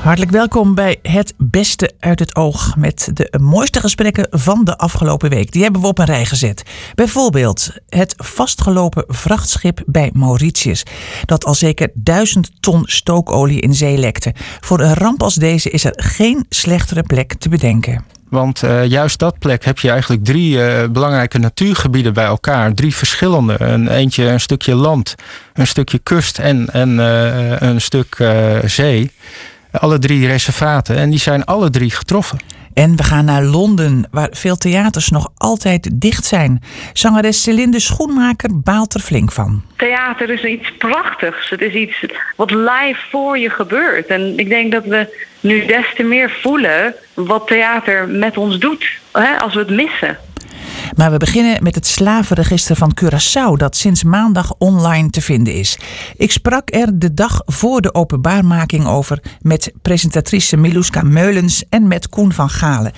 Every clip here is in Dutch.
Hartelijk welkom bij Het Beste uit het Oog. Met de mooiste gesprekken van de afgelopen week. Die hebben we op een rij gezet. Bijvoorbeeld het vastgelopen vrachtschip bij Mauritius. Dat al zeker duizend ton stookolie in zee lekte. Voor een ramp als deze is er geen slechtere plek te bedenken. Want uh, juist dat plek heb je eigenlijk drie uh, belangrijke natuurgebieden bij elkaar. Drie verschillende. Een, eentje een stukje land, een stukje kust en, en uh, een stuk zee. Alle drie reservaten. En die zijn alle drie getroffen. En we gaan naar Londen, waar veel theaters nog altijd dicht zijn. Zangeres Celinde Schoenmaker baalt er flink van. Theater is iets prachtigs. Het is iets wat live voor je gebeurt. En ik denk dat we nu des te meer voelen wat theater met ons doet hè, als we het missen. Maar we beginnen met het slavenregister van Curaçao, dat sinds maandag online te vinden is. Ik sprak er de dag voor de openbaarmaking over met presentatrice Miluska Meulens en met Koen van Galen.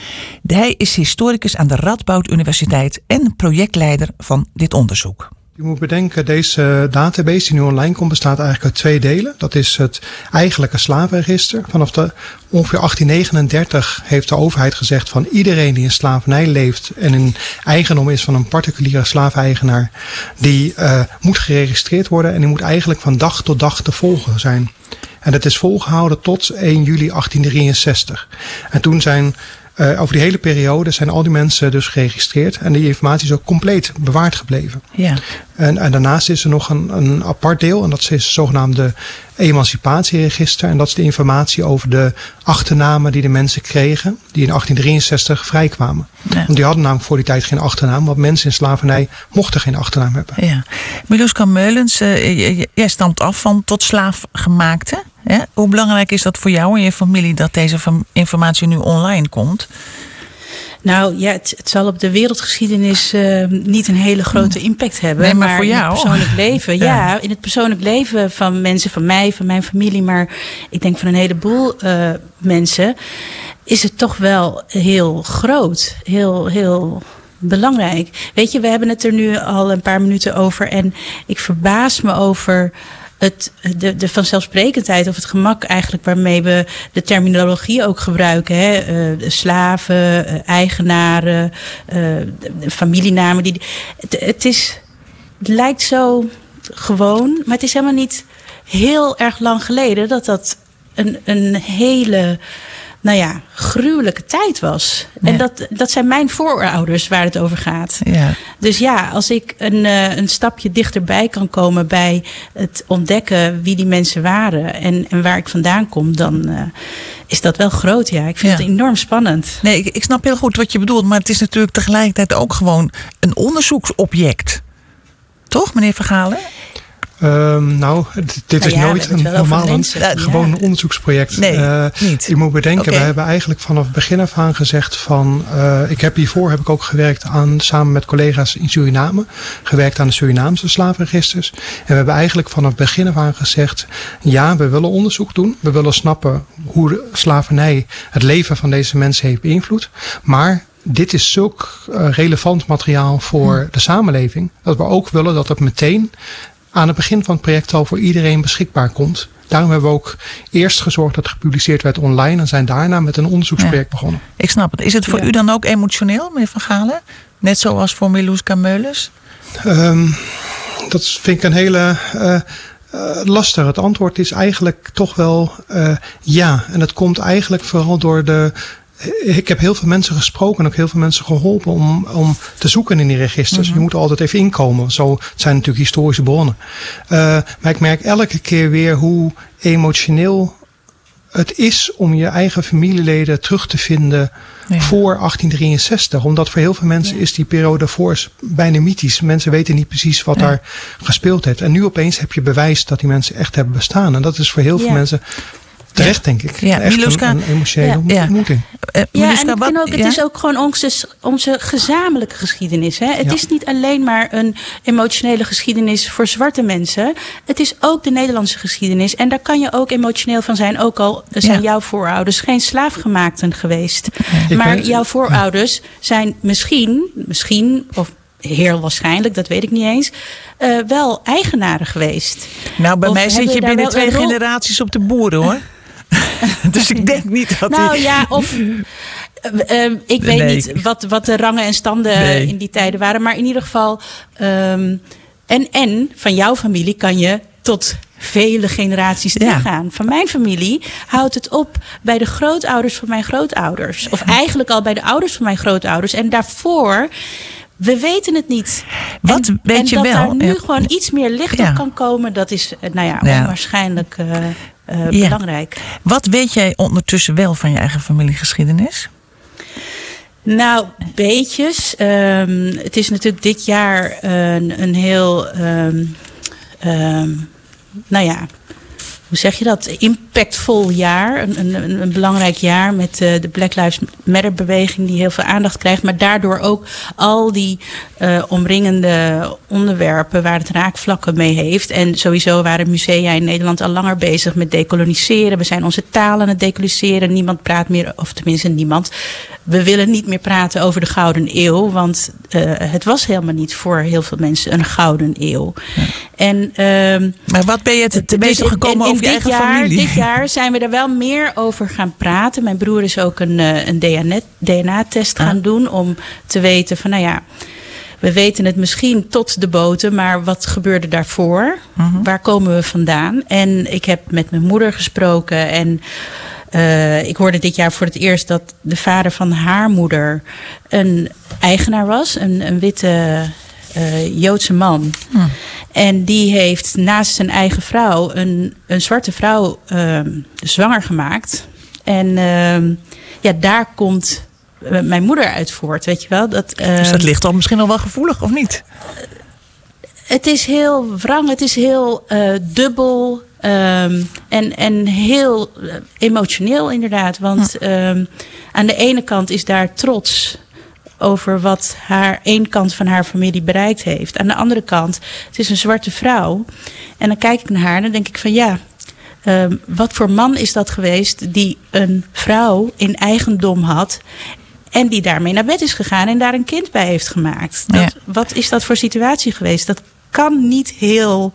Hij is historicus aan de Radboud Universiteit en projectleider van dit onderzoek. Je moet bedenken, deze database die nu online komt bestaat eigenlijk uit twee delen. Dat is het eigenlijke slavenregister. Vanaf de ongeveer 1839 heeft de overheid gezegd van iedereen die in slavernij leeft en in eigendom is van een particuliere slaafeigenaar, die uh, moet geregistreerd worden en die moet eigenlijk van dag tot dag te volgen zijn. En dat is volgehouden tot 1 juli 1863. En toen zijn uh, over die hele periode zijn al die mensen dus geregistreerd. En die informatie is ook compleet bewaard gebleven. Ja. En, en daarnaast is er nog een, een apart deel. En dat is het zogenaamde emancipatieregister. En dat is de informatie over de achternamen die de mensen kregen. Die in 1863 vrijkwamen. Ja. Want die hadden namelijk voor die tijd geen achternaam. Want mensen in slavernij mochten geen achternaam hebben. Ja. Miluska Meulens, uh, jij stamt af van tot slaafgemaakte. Ja? Hoe belangrijk is dat voor jou en je familie dat deze informatie nu online komt? Nou ja, het, het, zal op de wereldgeschiedenis uh, niet een hele grote impact hebben. Nee, maar, voor jou? In het persoonlijk leven, ja. ja. in het persoonlijk leven van mensen, van mij, van mijn familie, maar ik denk van een heleboel uh, mensen, is het toch wel heel groot. Heel, heel belangrijk. Weet je, we hebben het er nu al een paar minuten over en ik verbaas me over het, de, de vanzelfsprekendheid of het gemak eigenlijk waarmee we de terminologie ook gebruiken. Hè? Uh, slaven, uh, eigenaren, uh, familienamen. Die, het, het, is, het lijkt zo gewoon, maar het is helemaal niet heel erg lang geleden dat dat een, een hele nou ja, gruwelijke tijd was. Ja. En dat, dat zijn mijn voorouders waar het over gaat. Ja. Dus ja, als ik een, uh, een stapje dichterbij kan komen bij het ontdekken wie die mensen waren en, en waar ik vandaan kom, dan uh, is dat wel groot. Ja, ik vind ja. het enorm spannend. Nee, ik, ik snap heel goed wat je bedoelt, maar het is natuurlijk tegelijkertijd ook gewoon een onderzoeksobject. Toch, meneer Vergalen? Um, nou, dit nou is ja, nooit een normaal een, gewoon onderzoeksproject. Nee, uh, niet. Je moet bedenken, okay. we hebben eigenlijk vanaf het begin af aan gezegd van... Uh, ik heb hiervoor heb ik ook gewerkt aan, samen met collega's in Suriname. Gewerkt aan de Surinaamse slavenregisters. En we hebben eigenlijk vanaf het begin af aan gezegd... ja, we willen onderzoek doen. We willen snappen hoe de slavernij het leven van deze mensen heeft beïnvloed. Maar dit is zulk uh, relevant materiaal voor hmm. de samenleving. Dat we ook willen dat het meteen aan het begin van het project al voor iedereen beschikbaar komt. Daarom hebben we ook eerst gezorgd dat het gepubliceerd werd online en zijn daarna met een onderzoeksproject ja. begonnen. Ik snap het. Is het voor ja. u dan ook emotioneel, meneer Van Galen? Net zoals voor Milouska Meulens? Um, dat vind ik een hele uh, uh, lastig. Het antwoord is eigenlijk toch wel uh, ja. En het komt eigenlijk vooral door de ik heb heel veel mensen gesproken en ook heel veel mensen geholpen om, om te zoeken in die registers. Mm -hmm. Je moet er altijd even inkomen. Zo, het zijn natuurlijk historische bronnen. Uh, maar ik merk elke keer weer hoe emotioneel het is om je eigen familieleden terug te vinden ja. voor 1863. Omdat voor heel veel mensen ja. is die periode daarvoor bijna mythisch. Mensen weten niet precies wat ja. daar gespeeld heeft. En nu opeens heb je bewijs dat die mensen echt hebben bestaan. En dat is voor heel veel mensen Terecht, denk ik. Ja, Echt Miluska- een, een emotionele Ja. ontmoeting. Eh, Ja, Miluska, en ook, het ja? is ook gewoon onze, onze gezamenlijke geschiedenis. Hè? Het Ja. is niet alleen maar een emotionele geschiedenis voor zwarte mensen. Het is ook de Nederlandse geschiedenis. En daar kan je ook emotioneel van zijn. Ook al zijn Ja. jouw voorouders geen slaafgemaakten geweest. Maar weet- jouw voorouders zijn misschien, misschien, of heel waarschijnlijk, dat weet ik niet eens, eh, wel eigenaren geweest. Nou, bij Of mij zit je binnen twee generaties op de boeren, hoor. dus ik denk niet dat Nou die... ja, of. eh, eh, ik weet Nee. niet wat, wat de rangen en standen Nee. in die tijden waren. Maar in ieder geval. ehm, en, en van jouw familie kan je tot vele generaties Ja. teruggaan. Van mijn familie houdt het op bij de grootouders van mijn grootouders. Of eigenlijk al bij de ouders van mijn grootouders. En daarvoor. We weten het niet. Wat en, weet en je dat wel? daar nu Ja. gewoon iets meer licht Ja. op kan komen, dat is eh, nou ja, onwaarschijnlijk eh, eh, Ja. belangrijk. Wat weet jij ondertussen wel van je eigen familiegeschiedenis? Nou, beetjes. Ehm, het is natuurlijk dit jaar een, een heel, ehm, ehm, nou ja, hoe zeg je dat? Impactvol jaar. Een, een, een belangrijk jaar met eh, de Black Lives Matter beweging die heel veel aandacht krijgt. Maar daardoor ook al die eh, omringende onderwerpen waar het raakvlakken mee heeft. En sowieso waren musea in Nederland al langer bezig met decoloniseren. We zijn onze taal aan het decoloniseren. Niemand praat meer, of tenminste niemand. We willen niet meer praten over de Gouden Eeuw. Want eh, het was helemaal niet voor heel veel mensen een Gouden Eeuw. En... ehm, Maar wat ben je te, te dus weten gekomen in- in over je eigen jaar, familie? Dit jaar zijn we er wel meer over gaan praten. Mijn broer is ook een, eh, een DNA-test gaan Ah. doen om te weten van, nou ja, we weten het misschien tot de boten, maar wat gebeurde daarvoor? Mhm. Waar komen we vandaan? En ik heb met mijn moeder gesproken en eh, ik hoorde dit jaar voor het eerst dat de vader van haar moeder een eigenaar was, een, een witte eh, Joodse man. En die heeft naast zijn eigen vrouw een, een zwarte vrouw ehm, zwanger gemaakt. En ehm, ja, daar komt eh, mijn moeder uit voort, weet je wel. Dat, Dus ehm, dat ligt al misschien al wel gevoelig, of niet? het is heel wrang, het is heel eh, dubbel en, en heel emotioneel inderdaad. Want ehm, aan de ene kant is daar trots over wat haar één kant van haar familie bereikt heeft. Aan de andere kant, het is een zwarte vrouw. En dan kijk ik naar haar en dan denk ik van ja, ehm, wat voor man is dat geweest die een vrouw in eigendom had en die daarmee naar bed is gegaan en daar een kind bij heeft gemaakt. Dat, Ja. Wat is dat voor situatie geweest? Dat kan niet heel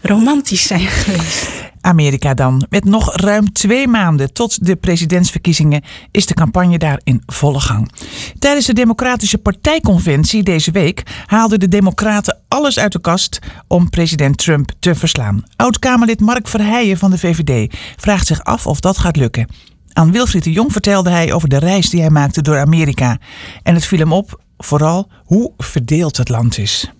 romantisch zijn geweest. Amerika dan. Met nog ruim twee maanden tot de presidentsverkiezingen is de campagne daar in volle gang. Tijdens de Democratische Partijconventie deze week haalden de Democraten alles uit de kast om president Trump te verslaan. Oud-Kamerlid Mark Verheijen van de VVD vraagt zich af of dat gaat lukken. Aan Wilfried de Jong vertelde hij over de reis die hij maakte door Amerika. En het viel hem op, vooral hoe verdeeld het land is.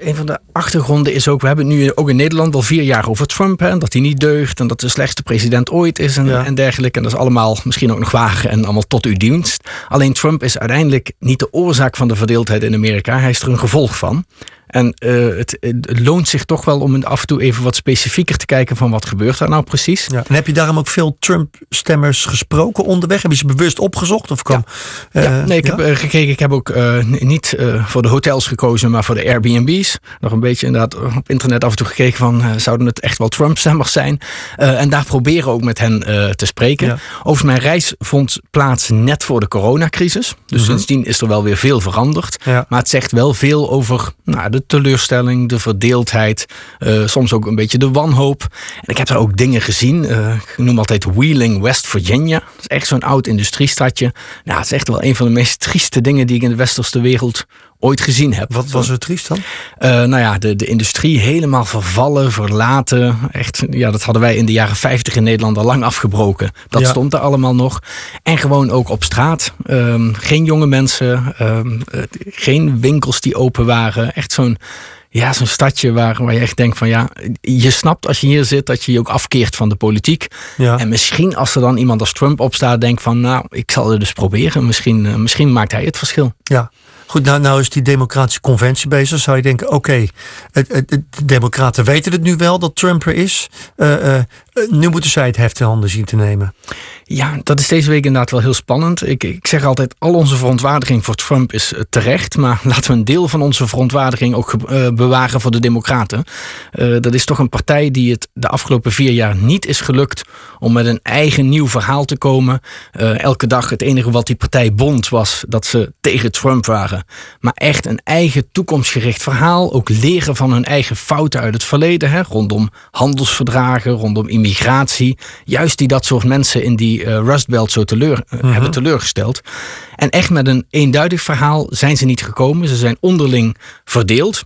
Een van de achtergronden is ook, we hebben het nu ook in Nederland al vier jaar over Trump. Hè, en dat hij niet deugt en dat de slechtste president ooit is en, Ja. en dergelijke. En dat is allemaal misschien ook nog waar en allemaal tot uw dienst. Alleen Trump is uiteindelijk niet de oorzaak van de verdeeldheid in Amerika. Hij is er een gevolg van. En eh, het, het loont zich toch wel om af en toe even wat specifieker te kijken van wat gebeurt daar nou precies. Ja. En heb je daarom ook veel Trump-stemmers gesproken onderweg? Heb je ze bewust opgezocht? Of kwam, Ja, eh, nee, ik ja? heb eh, gekeken. Ik heb ook eh, niet eh, voor de hotels gekozen, maar voor de Airbnb's. Nog een beetje inderdaad op internet af en toe gekeken van, eh, zouden het echt wel Trump-stemmers zijn? Eh, en daar proberen ook met hen eh, te spreken. Overigens, mijn reis vond plaats net voor de coronacrisis. Dus Mhm. sindsdien is er wel weer veel veranderd. Maar het zegt wel veel over nou, de teleurstelling, de verdeeldheid, eh, soms ook een beetje de wanhoop. En ik heb daar ook dingen gezien. eh, ik noem altijd Wheeling, West Virginia. Dat is echt zo'n oud industriestadje. Nou, het is echt wel een van de meest trieste dingen die ik in de westerse wereld ooit gezien heb. Wat was er triest dan? Eh, nou ja, de, de industrie helemaal vervallen, verlaten. Echt, ja, dat hadden wij in de jaren 50 in Nederland al lang afgebroken. Dat Ja. stond er allemaal nog. En gewoon ook op straat. Ehm, geen jonge mensen, ehm, eh, geen winkels die open waren. Echt zo'n ja, zo'n stadje waar, waar je echt denkt van ja, je snapt als je hier zit dat je je ook afkeert van de politiek. Ja. En misschien als er dan iemand als Trump opstaat, denkt van nou, ik zal het dus proberen. Misschien, eh, misschien maakt hij het verschil. Ja. Goed, nou, nou is die democratische conventie bezig. Zou je denken, oké, de democraten weten het nu wel dat Trump er is. Eh, eh, nu moeten zij het heft in handen zien te nemen. Ja, dat is deze week inderdaad wel heel spannend. Ik, ik zeg altijd, al onze verontwaardiging voor Trump is eh, terecht. Maar laten we een deel van onze verontwaardiging ook uh, bewaren voor de Democraten. Dat is toch een partij die het de afgelopen vier jaar niet is gelukt om met een eigen nieuw verhaal te komen. Elke dag het enige wat die partij bond was dat ze tegen Trump waren. Maar echt een eigen toekomstgericht verhaal. Ook leren van hun eigen fouten uit het verleden. Hè, rondom handelsverdragen, rondom immigratie. Juist die dat soort mensen in die uh, Rust Belt zo teleur, uh, hebben teleurgesteld. En echt met een eenduidig verhaal zijn ze niet gekomen. Ze zijn onderling verdeeld.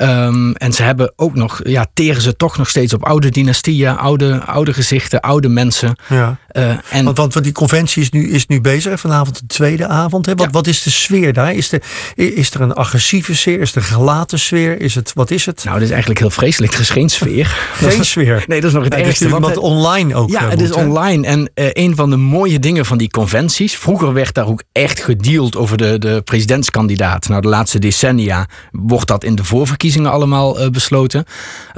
Um, en ze hebben ook nog, ja, teren ze toch nog steeds op oude dynastieën, oude, oude gezichten, oude mensen. Ja. Uh, en want, want, want die conventie is nu, is nu bezig, vanavond de tweede avond. Hè? Wat, ja. wat is de sfeer daar? Is, de, is er een agressieve sfeer? Is er een gelaten sfeer? Is het, wat is het? Nou, het is eigenlijk heel vreselijk. Er is geen sfeer. geen sfeer? nee, dat is nog het nee, ergste. Het is wat online ook. Ja, het moet, is online. En uh, een van de mooie dingen van die conventies. Vroeger werd daar ook echt gedeeld over de, de presidentskandidaat. Nou, de laatste decennia wordt dat in de voorverkiezingen allemaal uh, besloten.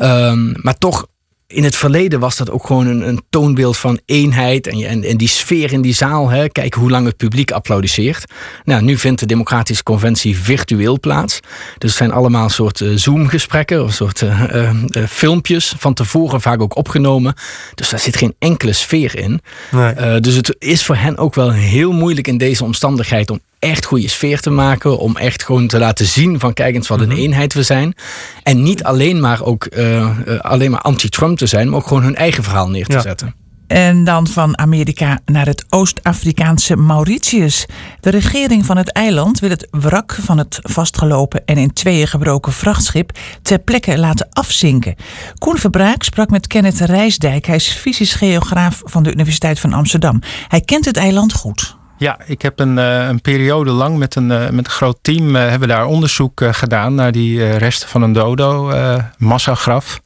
Um, maar toch in het verleden was dat ook gewoon een, een toonbeeld van eenheid en, en, en, die sfeer in die zaal. Hè. Kijk hoe lang het publiek applaudisseert. Nou, nu vindt de Democratische Conventie virtueel plaats. Dus het zijn allemaal soort uh, Zoom-gesprekken of soort uh, uh, filmpjes van tevoren vaak ook opgenomen. Dus daar zit geen enkele sfeer in. Nee. dus het is voor hen ook wel heel moeilijk in deze omstandigheid om echt goede sfeer te maken. Om echt gewoon te laten zien van kijk eens wat een eenheid we zijn. En niet alleen maar ook uh, uh, alleen maar anti-Trump te zijn, maar ook gewoon hun eigen verhaal neer te ja. zetten. En dan van Amerika naar het Oost-Afrikaanse Mauritius. De regering van het eiland wil het wrak van het vastgelopen en in tweeën gebroken vrachtschip ter plekke laten afzinken. Koen Verbraak sprak met Kenneth Rijsdijk. Hij is fysisch geograaf van de Universiteit van Amsterdam. Hij kent het eiland goed. Ja, ik heb een, uh, een periode lang met een, uh, met een groot team uh, hebben daar onderzoek gedaan naar die resten van een dodo, massagraf.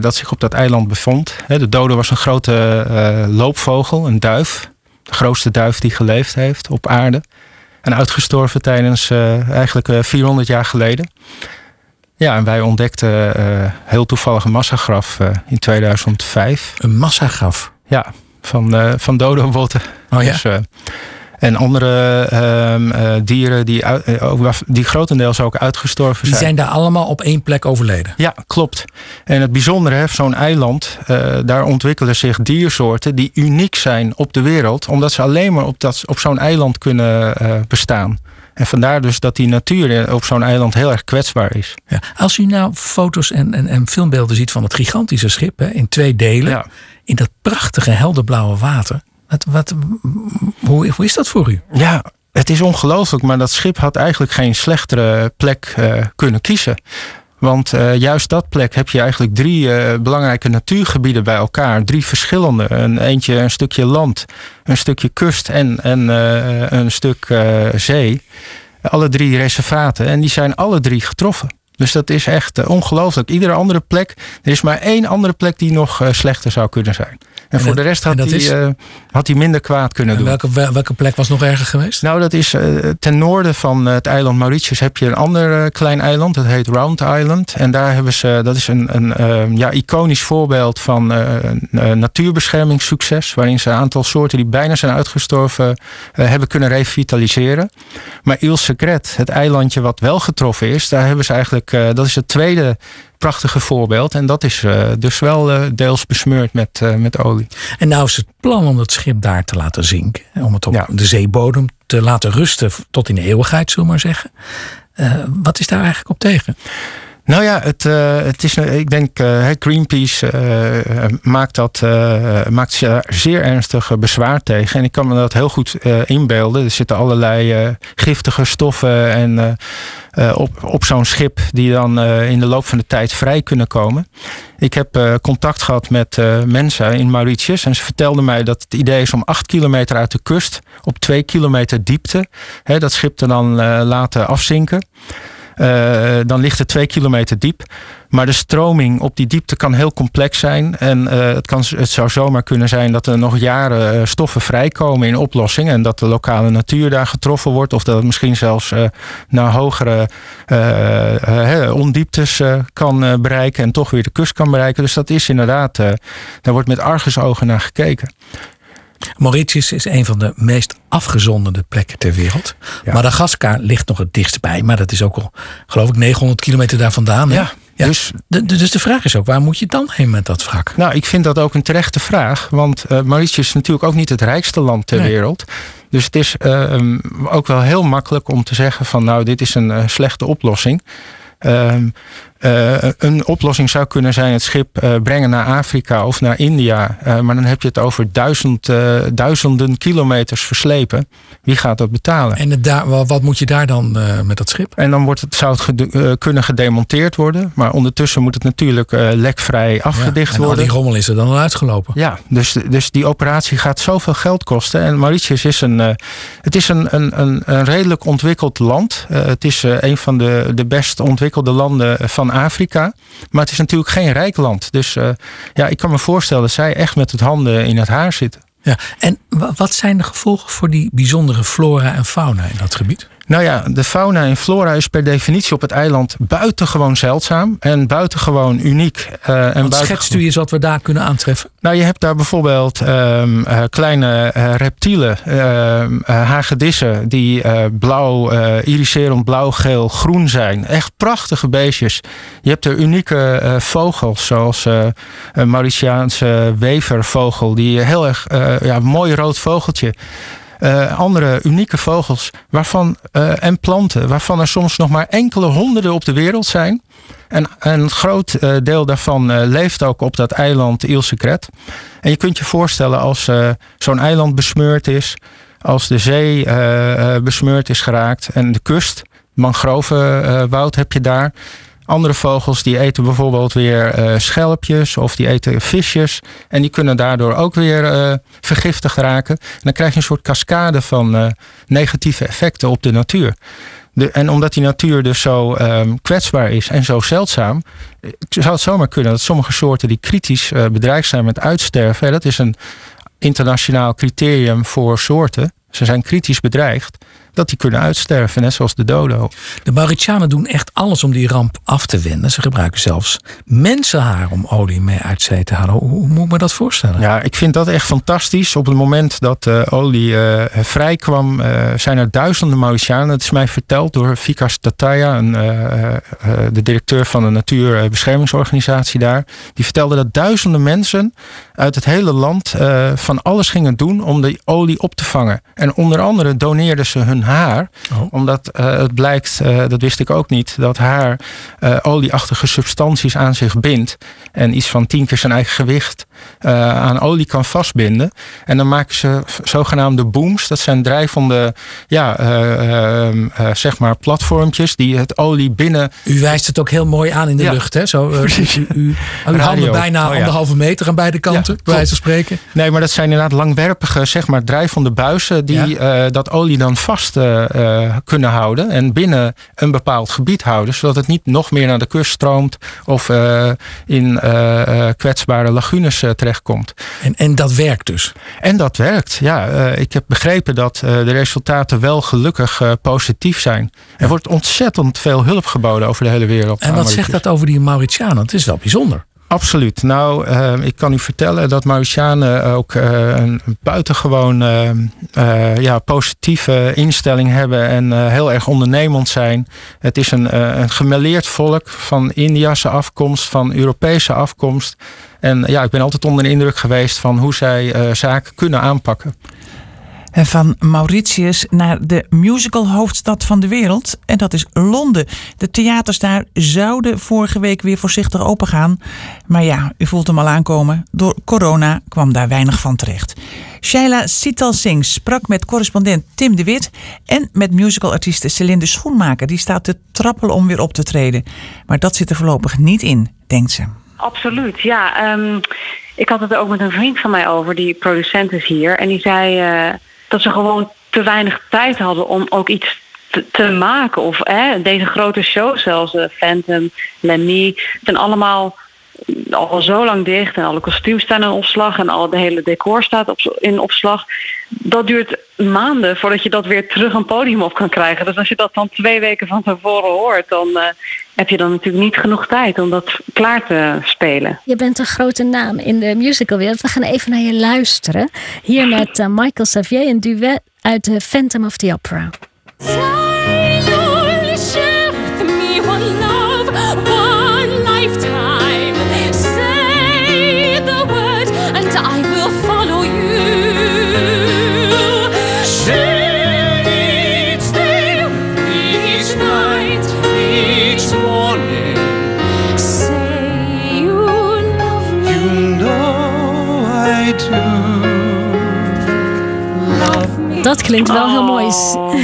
dat zich op dat eiland bevond. de dodo was een grote loopvogel, een duif. De grootste duif die geleefd heeft op aarde. En uitgestorven tijdens eigenlijk 400 jaar geleden. Ja, en wij ontdekten heel toevallig een massagraf in 2005. Een massagraf? Ja, van, uh, van dodo-botten. Oh ja? Dus, uh, en andere uh, dieren die, die grotendeels ook uitgestorven zijn. Die zijn daar allemaal op één plek overleden? Ja, klopt. En het bijzondere heeft zo'n eiland, daar ontwikkelen zich diersoorten die uniek zijn op de wereld. Omdat ze alleen maar op, dat, op zo'n eiland kunnen bestaan. En vandaar dus dat die natuur op zo'n eiland heel erg kwetsbaar is. Ja, als u nou foto's en, en, en filmbeelden ziet van het gigantische schip hè, in twee delen. Ja. In dat prachtige helderblauwe water. Wat, wat, hoe, is dat voor u? Ja, het is ongelooflijk. Maar dat schip had eigenlijk geen slechtere plek uh, kunnen kiezen. Want uh, juist dat plek heb je eigenlijk drie uh, belangrijke natuurgebieden bij elkaar. Drie verschillende. Een, eentje een stukje land, een stukje kust en, en een stuk zee. Alle drie reservaten. En die zijn alle drie getroffen. Dus dat is echt ongelooflijk. Iedere andere plek. Er is maar één andere plek die nog slechter zou kunnen zijn. En, voor de rest had hij, is... uh, had hij minder kwaad kunnen en doen. Welke, welke plek was nog erger geweest? Nou, dat is uh, ten noorden van het eiland Mauritius heb je een ander klein eiland. Dat heet Round Island. En daar hebben ze, dat is een, een ja, iconisch voorbeeld van natuurbeschermingssucces. Waarin ze een aantal soorten die bijna zijn uitgestorven hebben kunnen revitaliseren. Maar Ile Secret, het eilandje wat wel getroffen is, daar hebben ze eigenlijk, dat is het tweede prachtige voorbeeld. En dat is uh, dus wel uh, deels besmeurd met, uh, met olie. En nou is het plan om het schip daar te laten zinken. Om het op ja. de zeebodem te laten rusten tot in de eeuwigheid, zullen we maar zeggen. wat is daar eigenlijk op tegen? Nou ja, het, uh, het is, ik denk uh, Greenpeace maakt, dat, maakt zeer ernstig bezwaar tegen. En ik kan me dat heel goed inbeelden. Er zitten allerlei giftige stoffen en, op, op zo'n schip die dan in de loop van de tijd vrij kunnen komen. Ik heb contact gehad met mensen in Mauritius en ze vertelden mij dat het idee is om acht kilometer uit de kust op twee kilometer diepte hè, dat schip te dan laten afzinken. Dan ligt het twee kilometer diep. Maar de stroming op die diepte kan heel complex zijn. En het, kan, het zou zomaar kunnen zijn dat er nog jaren stoffen vrijkomen in oplossing. En dat de lokale natuur daar getroffen wordt. Of dat het misschien zelfs naar hogere ondieptes kan bereiken. En toch weer de kust kan bereiken. Dus dat is inderdaad, daar wordt met argusogen naar gekeken. Mauritius is een van de meest afgezonderde plekken ter wereld. Ja. Madagaskar ligt nog het dichtst bij, maar dat is ook al, geloof ik, 900 kilometer daar vandaan. Ja. Ja. Dus, de, dus de vraag is ook, waar moet je dan heen met dat wrak? Nou, ik vind dat ook een terechte vraag. Want uh, Mauritius is natuurlijk ook niet het rijkste land ter wereld. Dus het is uh, ook wel heel makkelijk om te zeggen van nou, dit is een uh, slechte oplossing. Uh, uh, een oplossing zou kunnen zijn het schip uh, brengen naar Afrika of naar India. Uh, maar dan heb je het over duizend, duizenden kilometers verslepen. Wie gaat dat betalen? En het wat moet je daar dan met dat schip? En dan wordt het, zou het gede kunnen gedemonteerd worden. Maar ondertussen moet het natuurlijk lekvrij afgedicht ja, en worden. En die rommel is er dan al uitgelopen. Ja, dus, dus die operatie gaat zoveel geld kosten. En Mauritius is een, het is een, een, een, een redelijk ontwikkeld land. het is een van de, de best ontwikkelde landen van Afrika. Maar het is natuurlijk geen rijk land. Dus uh, ja, ik kan me voorstellen dat zij echt met het handen in het haar zitten. Ja, en wat zijn de gevolgen voor die bijzondere flora en fauna in dat gebied? Nou ja, de fauna en flora is per definitie op het eiland buitengewoon zeldzaam en buitengewoon uniek. Uh, en Wat schetst u eens wat we daar kunnen aantreffen? Nou, je hebt daar bijvoorbeeld um, uh, kleine uh, reptielen, ehm, hagedissen, die blauw, iriserend blauw, geel, groen zijn. Echt prachtige beestjes. Je hebt er unieke vogels, zoals een Mauritiaanse wevervogel, die heel erg ja, mooi rood vogeltje. Uh, andere unieke vogels waarvan, uh, en planten, waarvan er soms nog maar enkele honderden op de wereld zijn. En, en een groot uh, deel daarvan leeft ook op dat eiland Ile Secret. En je kunt je voorstellen als zo'n eiland besmeurd is, als de zee besmeurd is geraakt en de kust, mangrovenwoud heb je daar. Andere vogels die eten bijvoorbeeld weer uh, schelpjes of die eten visjes. En die kunnen daardoor ook weer uh, vergiftigd raken. En dan krijg je een soort cascade van uh, negatieve effecten op de natuur. De, en omdat die natuur dus zo um, kwetsbaar is en zo zeldzaam, zou het zomaar kunnen dat sommige soorten die kritisch bedreigd zijn met uitsterven, dat is een internationaal criterium voor soorten. Ze zijn kritisch bedreigd dat die kunnen uitsterven, net zoals de dodo. De Mauritianen doen echt alles om die ramp af te wenden. Ze gebruiken zelfs mensenhaar om olie mee uit zee te halen. Hoe, moet ik me dat voorstellen? Ja, ik vind dat echt fantastisch. Op het moment dat uh, olie uh, vrij kwam, uh, zijn er duizenden Mauritianen. Het is mij verteld door Vikas Tataya, een, de directeur van de Natuurbeschermingsorganisatie daar. Die vertelde dat duizenden mensen uit het hele land van alles gingen doen om die olie op te vangen. En onder andere doneerden ze hun haar. Oh. Omdat uh, het blijkt, uh, dat wist ik ook niet, dat haar uh, olieachtige substanties aan zich bindt. En iets van tien keer zijn eigen gewicht aan olie kan vastbinden. En dan maken ze zogenaamde booms. Dat zijn drijvende, ja, ehm, zeg maar platformpjes die het olie binnen. U wijst het ook heel mooi aan in de lucht, hè? Zo, Precies. U, u, uw handen bijna oh, ja. anderhalve meter aan beide kanten, ja, bij wijze van spreken. Nee, maar dat zijn inderdaad langwerpige, zeg maar, drijvende buizen die dat olie dan vast uh, kunnen houden en binnen een bepaald gebied houden, zodat het niet nog meer naar de kust stroomt of uh, in kwetsbare lagunes terechtkomt. En, en dat werkt dus? En dat werkt, ja. ik heb begrepen dat de resultaten wel gelukkig positief zijn. Er wordt ontzettend veel hulp geboden over de hele wereld. En wat zegt dat over die Mauritianen? Het is wel bijzonder. Absoluut. Nou, uh, ik kan u vertellen dat Mauritianen ook uh, een buitengewoon uh, ja, positieve instelling hebben en heel erg ondernemend zijn. Het is een, een volk van Indiase afkomst, van Europese afkomst. En ja, ik ben altijd onder de indruk geweest van hoe zij zaken kunnen aanpakken. Van Mauritius naar de musical hoofdstad van de wereld. En dat is Londen. De theaters daar zouden vorige week weer voorzichtig opengaan. Maar ja, u voelt hem al aankomen. Door corona kwam daar weinig van terecht. Shaila Sital Singh sprak met correspondent Tim de Wit. En met musicalartieste Celinde Schoenmaker. Die staat te trappelen om weer op te treden. Maar dat zit er voorlopig niet in, denkt ze. Absoluut, ja. Um, ik had het ook met een vriend van mij over, die producent is hier. En die zei... Uh dat ze gewoon te weinig tijd hadden om ook iets te, maken. Of deze grote shows zelfs, uh, Phantom, Lemmy, zijn allemaal al zo lang dicht en alle kostuums staan in opslag en al de hele decor staat op, in opslag. Dat duurt maanden voordat je dat weer terug een podium op kan krijgen. Dus als je dat dan twee weken van tevoren hoort, dan uh, heb je dan natuurlijk niet genoeg tijd om dat klaar te spelen. Je bent een grote naam in de musicalwereld. We gaan even naar je luisteren. Hier met uh, Michael Xavier, een duet uit The Phantom of the Opera. Klinkt wel heel mooi. Oh.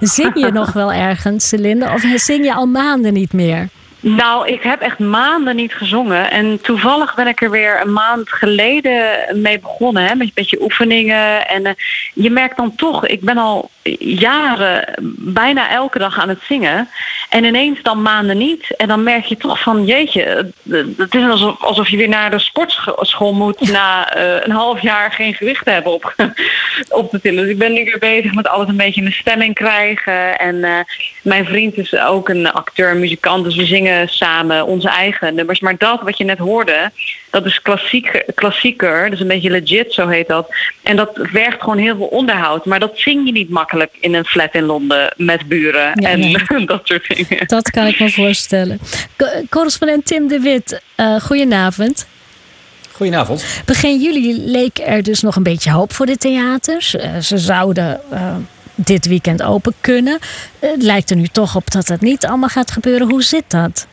Zing je nog wel ergens, Celinde? Of zing je al maanden niet meer? Nou, ik heb echt maanden niet gezongen. En toevallig ben ik er weer een maand geleden mee begonnen. Hè, met een beetje oefeningen. En uh, je merkt dan toch, ik ben al jaren bijna elke dag aan het zingen. En ineens dan maanden niet. En dan merk je toch van, jeetje, het is alsof, alsof je weer naar de sportschool moet na uh, een half jaar geen gewicht te hebben op, op de tillen. Dus ik ben nu weer bezig met alles een beetje in de stemming krijgen. En uh, mijn vriend is ook een acteur, muzikant, dus we zingen samen onze eigen nummers. Maar dat wat je net hoorde, dat is klassiek, klassieker, dus een beetje legit, zo heet dat. En dat vergt gewoon heel veel onderhoud. Maar dat zing je niet makkelijk in een flat in Londen met buren en dat soort dingen. Dat kan ik me voorstellen. correspondent Tim de Wit, uh, goedenavond. Goedenavond. Begin juli leek er dus nog een beetje hoop voor de theaters. Uh, ze zouden uh, dit weekend open kunnen. Het lijkt er nu toch op dat het niet allemaal gaat gebeuren. Hoe zit dat?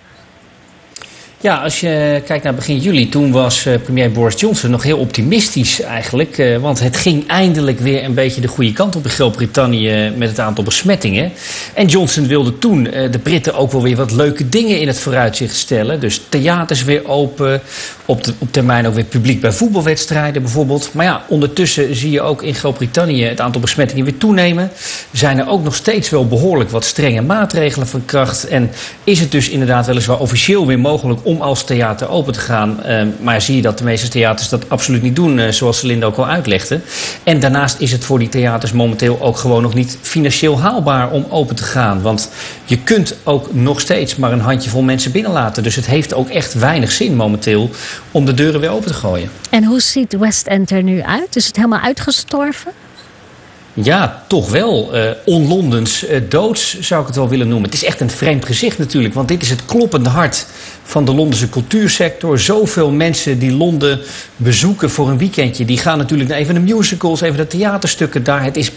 Ja, als je kijkt naar begin juli, toen was uh, premier Boris Johnson nog heel optimistisch eigenlijk. Uh, want het ging eindelijk weer een beetje de goede kant op in Groot-Brittannië met het aantal besmettingen. En Johnson wilde toen uh, de Britten ook wel weer wat leuke dingen in het vooruitzicht stellen. Dus theaters weer open, op, de, op termijn ook weer publiek bij voetbalwedstrijden bijvoorbeeld. Maar ja, ondertussen zie je ook in Groot-Brittannië het aantal besmettingen weer toenemen. Zijn er ook nog steeds wel behoorlijk wat strenge maatregelen van kracht. En is het dus inderdaad weliswaar officieel weer mogelijk om als theater open te gaan. Uh, maar zie je dat de meeste theaters dat absoluut niet doen, uh, zoals Celine ook al uitlegde. En daarnaast is het voor die theaters momenteel ook gewoon nog niet financieel haalbaar om open te gaan. Want je kunt ook nog steeds maar een handjevol mensen binnenlaten. Dus het heeft ook echt weinig zin momenteel om de deuren weer open te gooien. En hoe ziet West End er nu uit? Is het helemaal uitgestorven? Ja, toch wel. Uh, onlondens uh, doods zou ik het wel willen noemen. Het is echt een vreemd gezicht natuurlijk. Want dit is het kloppende hart van de Londense cultuursector. Zoveel mensen die Londen bezoeken voor een weekendje. Die gaan natuurlijk naar even de musicals, even de theaterstukken daar. Het is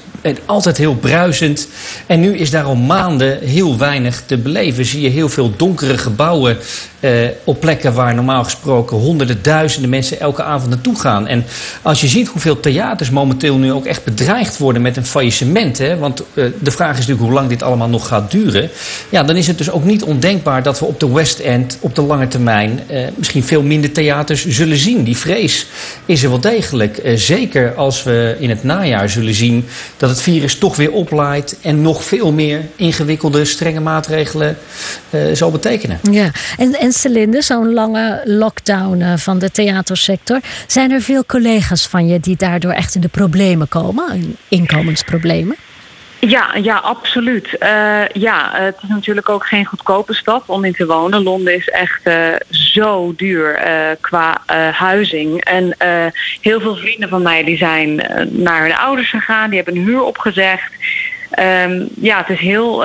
altijd heel bruisend. En nu is daar al maanden heel weinig te beleven. Zie je heel veel donkere gebouwen eh, op plekken waar normaal gesproken honderden, duizenden mensen elke avond naartoe gaan. En als je ziet hoeveel theaters momenteel nu ook echt bedreigd worden met een faillissement. Hè, want uh, de vraag is natuurlijk hoe lang dit allemaal nog gaat duren. Ja, dan is het dus ook niet ondenkbaar dat we op de West End op de lange termijn uh, misschien veel minder theaters zullen zien. Die vrees is er wel degelijk. Uh, zeker als we in het najaar zullen zien dat het virus toch weer oplaait en nog veel meer ingewikkelde, strenge maatregelen zal betekenen. Ja, en, en Celinde, zo'n lange lockdown van de theatersector. Zijn er veel collega's van je die daardoor echt in de problemen komen, inkomensproblemen? Ja, ja, absoluut. Uh, ja, het is natuurlijk ook geen goedkope stad om in te wonen. Londen is echt uh, zo duur uh, qua huizing. En heel veel vrienden van mij die zijn naar hun ouders gegaan, die hebben een huur opgezegd. Um, ja, het is heel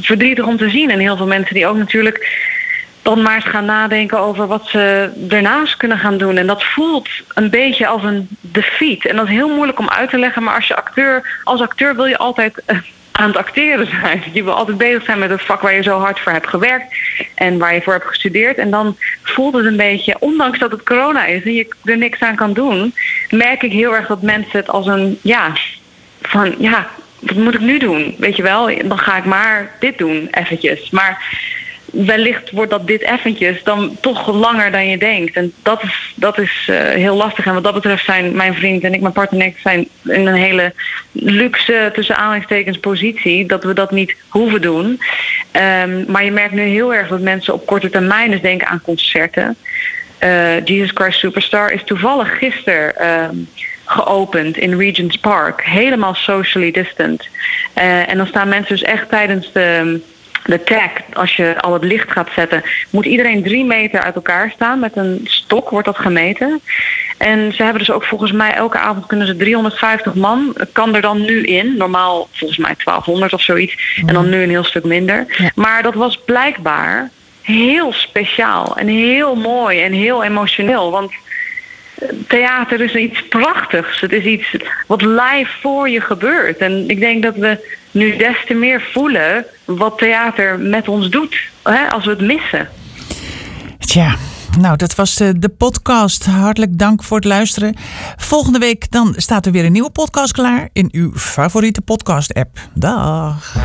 verdrietig om te zien. En heel veel mensen die ook natuurlijk dan maar eens gaan nadenken over wat ze ernaast kunnen gaan doen. En dat voelt een beetje als een defeat. En dat is heel moeilijk om uit te leggen. Maar als je acteur, als acteur wil je altijd eh, aan het acteren zijn. Je wil altijd bezig zijn met het vak waar je zo hard voor hebt gewerkt en waar je voor hebt gestudeerd. En dan voelt het een beetje, ondanks dat het corona is en je er niks aan kan doen, merk ik heel erg dat mensen het als een ja, van ja, wat moet ik nu doen? Weet je wel, dan ga ik maar dit doen, eventjes. Maar wellicht wordt dat dit eventjes dan toch langer dan je denkt. En dat is, dat is uh, heel lastig. En wat dat betreft zijn mijn vriend en ik, mijn partner en ik, zijn in een hele luxe, tussen aanhalingstekens, positie. Dat we dat niet hoeven doen. Um, maar je merkt nu heel erg dat mensen op korte termijn eens denken aan concerten. Uh, Jesus Christ Superstar is toevallig gisteren uh, geopend in Regent's Park. Helemaal socially distant. Uh, en dan staan mensen dus echt tijdens de de tag, als je al het licht gaat zetten, moet iedereen drie meter uit elkaar staan. Met een stok wordt dat gemeten. En ze hebben dus ook volgens mij elke avond kunnen ze 350 man, kan er dan nu in. Normaal volgens mij 1200 of zoiets. En dan nu een heel stuk minder. Maar dat was blijkbaar heel speciaal en heel mooi en heel emotioneel. Want theater is iets prachtigs. Het is iets wat live voor je gebeurt. En ik denk dat we nu des te meer voelen wat theater met ons doet hè, als we het missen. Tja, nou, dat was de, de, podcast. Hartelijk dank voor het luisteren. Volgende week dan staat er weer een nieuwe podcast klaar in uw favoriete podcast-app. Dag.